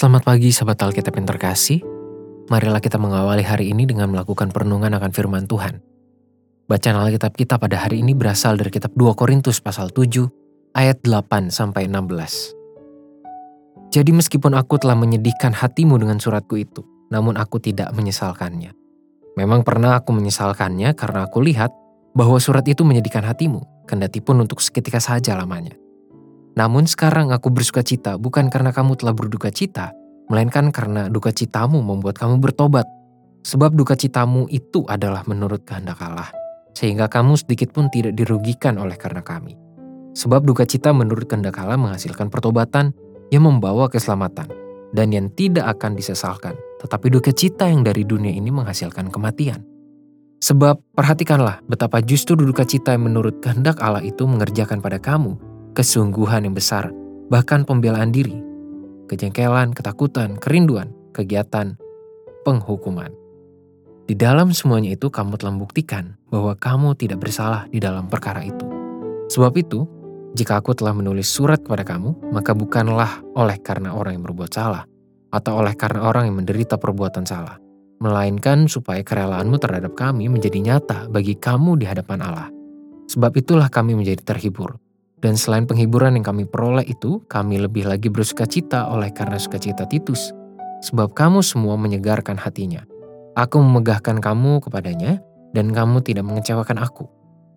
Selamat pagi sahabat Alkitab yang terkasih. Marilah kita mengawali hari ini dengan melakukan perenungan akan firman Tuhan. Bacaan Alkitab kita pada hari ini berasal dari kitab 2 Korintus pasal 7 ayat 8 sampai 16. Jadi meskipun aku telah menyedihkan hatimu dengan suratku itu, namun aku tidak menyesalkannya. Memang pernah aku menyesalkannya karena aku lihat bahwa surat itu menyedihkan hatimu, kendati pun untuk seketika saja lamanya. Namun sekarang aku bersuka cita bukan karena kamu telah berduka cita, melainkan karena duka citamu membuat kamu bertobat. Sebab duka citamu itu adalah menurut kehendak Allah, sehingga kamu sedikit pun tidak dirugikan oleh karena kami. Sebab duka cita menurut kehendak Allah menghasilkan pertobatan yang membawa keselamatan, dan yang tidak akan disesalkan. Tetapi duka cita yang dari dunia ini menghasilkan kematian. Sebab perhatikanlah betapa justru duka cita yang menurut kehendak Allah itu mengerjakan pada kamu kesungguhan yang besar, bahkan pembelaan diri, kejengkelan, ketakutan, kerinduan, kegiatan, penghukuman. Di dalam semuanya itu kamu telah membuktikan bahwa kamu tidak bersalah di dalam perkara itu. Sebab itu, jika aku telah menulis surat kepada kamu, maka bukanlah oleh karena orang yang berbuat salah, atau oleh karena orang yang menderita perbuatan salah, melainkan supaya kerelaanmu terhadap kami menjadi nyata bagi kamu di hadapan Allah. Sebab itulah kami menjadi terhibur, dan selain penghiburan yang kami peroleh itu, kami lebih lagi bersuka cita oleh karena sukacita Titus. Sebab kamu semua menyegarkan hatinya. Aku memegahkan kamu kepadanya, dan kamu tidak mengecewakan aku.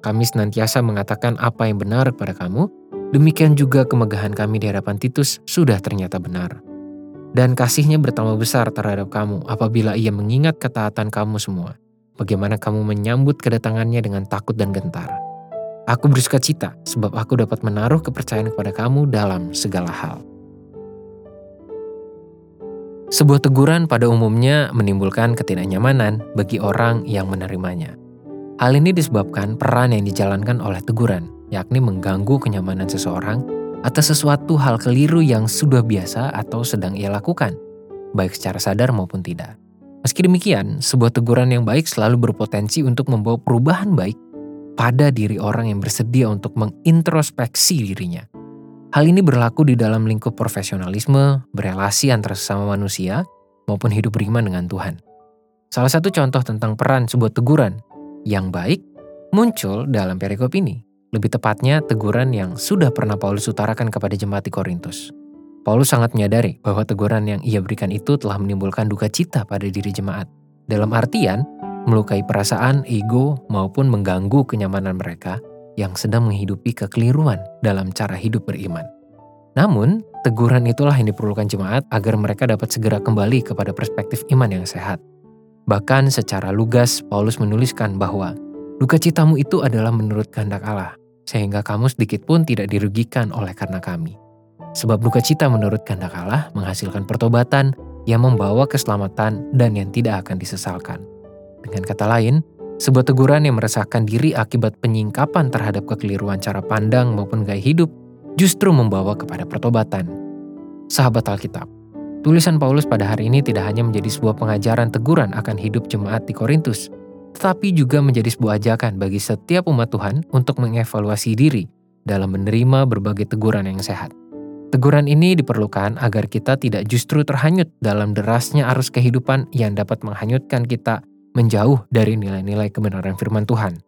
Kami senantiasa mengatakan apa yang benar kepada kamu, demikian juga kemegahan kami di hadapan Titus sudah ternyata benar. Dan kasihnya bertambah besar terhadap kamu apabila ia mengingat ketaatan kamu semua. Bagaimana kamu menyambut kedatangannya dengan takut dan gentar Aku bersuka cita sebab aku dapat menaruh kepercayaan kepada kamu dalam segala hal. Sebuah teguran pada umumnya menimbulkan ketidaknyamanan bagi orang yang menerimanya. Hal ini disebabkan peran yang dijalankan oleh teguran, yakni mengganggu kenyamanan seseorang atas sesuatu hal keliru yang sudah biasa atau sedang ia lakukan, baik secara sadar maupun tidak. Meski demikian, sebuah teguran yang baik selalu berpotensi untuk membawa perubahan baik pada diri orang yang bersedia untuk mengintrospeksi dirinya. Hal ini berlaku di dalam lingkup profesionalisme, berelasi antara sesama manusia, maupun hidup beriman dengan Tuhan. Salah satu contoh tentang peran sebuah teguran yang baik muncul dalam perikop ini. Lebih tepatnya, teguran yang sudah pernah Paulus utarakan kepada jemaat di Korintus. Paulus sangat menyadari bahwa teguran yang ia berikan itu telah menimbulkan duka cita pada diri jemaat. Dalam artian, melukai perasaan, ego, maupun mengganggu kenyamanan mereka yang sedang menghidupi kekeliruan dalam cara hidup beriman. Namun, teguran itulah yang diperlukan jemaat agar mereka dapat segera kembali kepada perspektif iman yang sehat. Bahkan secara lugas, Paulus menuliskan bahwa duka citamu itu adalah menurut kehendak Allah, sehingga kamu sedikit pun tidak dirugikan oleh karena kami. Sebab duka cita menurut kehendak Allah menghasilkan pertobatan yang membawa keselamatan dan yang tidak akan disesalkan. Dengan kata lain, sebuah teguran yang meresahkan diri akibat penyingkapan terhadap kekeliruan cara pandang maupun gaya hidup justru membawa kepada pertobatan. Sahabat Alkitab, tulisan Paulus pada hari ini tidak hanya menjadi sebuah pengajaran teguran akan hidup jemaat di Korintus, tetapi juga menjadi sebuah ajakan bagi setiap umat Tuhan untuk mengevaluasi diri dalam menerima berbagai teguran yang sehat. Teguran ini diperlukan agar kita tidak justru terhanyut dalam derasnya arus kehidupan yang dapat menghanyutkan kita menjauh dari nilai-nilai kebenaran firman Tuhan.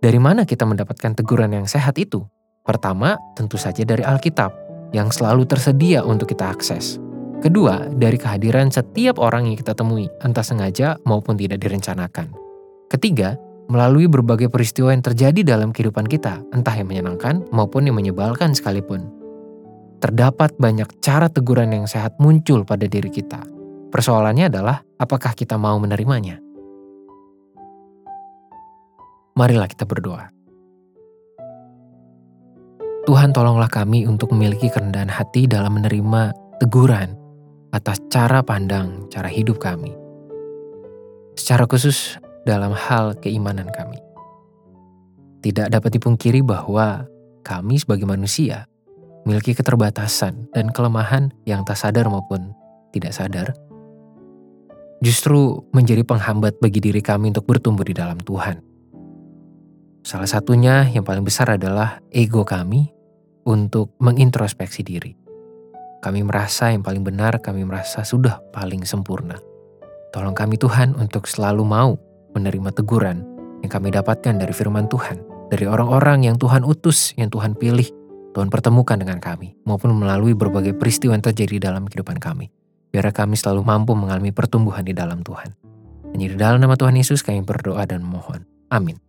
Dari mana kita mendapatkan teguran yang sehat itu? Pertama, tentu saja dari Alkitab, yang selalu tersedia untuk kita akses. Kedua, dari kehadiran setiap orang yang kita temui, entah sengaja maupun tidak direncanakan. Ketiga, melalui berbagai peristiwa yang terjadi dalam kehidupan kita, entah yang menyenangkan maupun yang menyebalkan sekalipun. Terdapat banyak cara teguran yang sehat muncul pada diri kita. Persoalannya adalah apakah kita mau menerimanya. Marilah kita berdoa. Tuhan tolonglah kami untuk memiliki kerendahan hati dalam menerima teguran atas cara pandang, cara hidup kami. Secara khusus dalam hal keimanan kami. Tidak dapat dipungkiri bahwa kami sebagai manusia memiliki keterbatasan dan kelemahan yang tak sadar maupun tidak sadar, justru menjadi penghambat bagi diri kami untuk bertumbuh di dalam Tuhan. Salah satunya yang paling besar adalah ego kami untuk mengintrospeksi diri. kami merasa yang paling benar, kami merasa sudah paling sempurna. Tolong kami Tuhan untuk selalu mau menerima teguran yang kami dapatkan dari firman Tuhan, dari orang-orang yang Tuhan utus, yang Tuhan pilih, Tuhan pertemukan dengan kami, maupun melalui berbagai peristiwa yang terjadi dalam kehidupan kami. Biar kami selalu mampu mengalami pertumbuhan di dalam Tuhan. Hanya di dalam nama Tuhan Yesus kami berdoa dan mohon. Amin.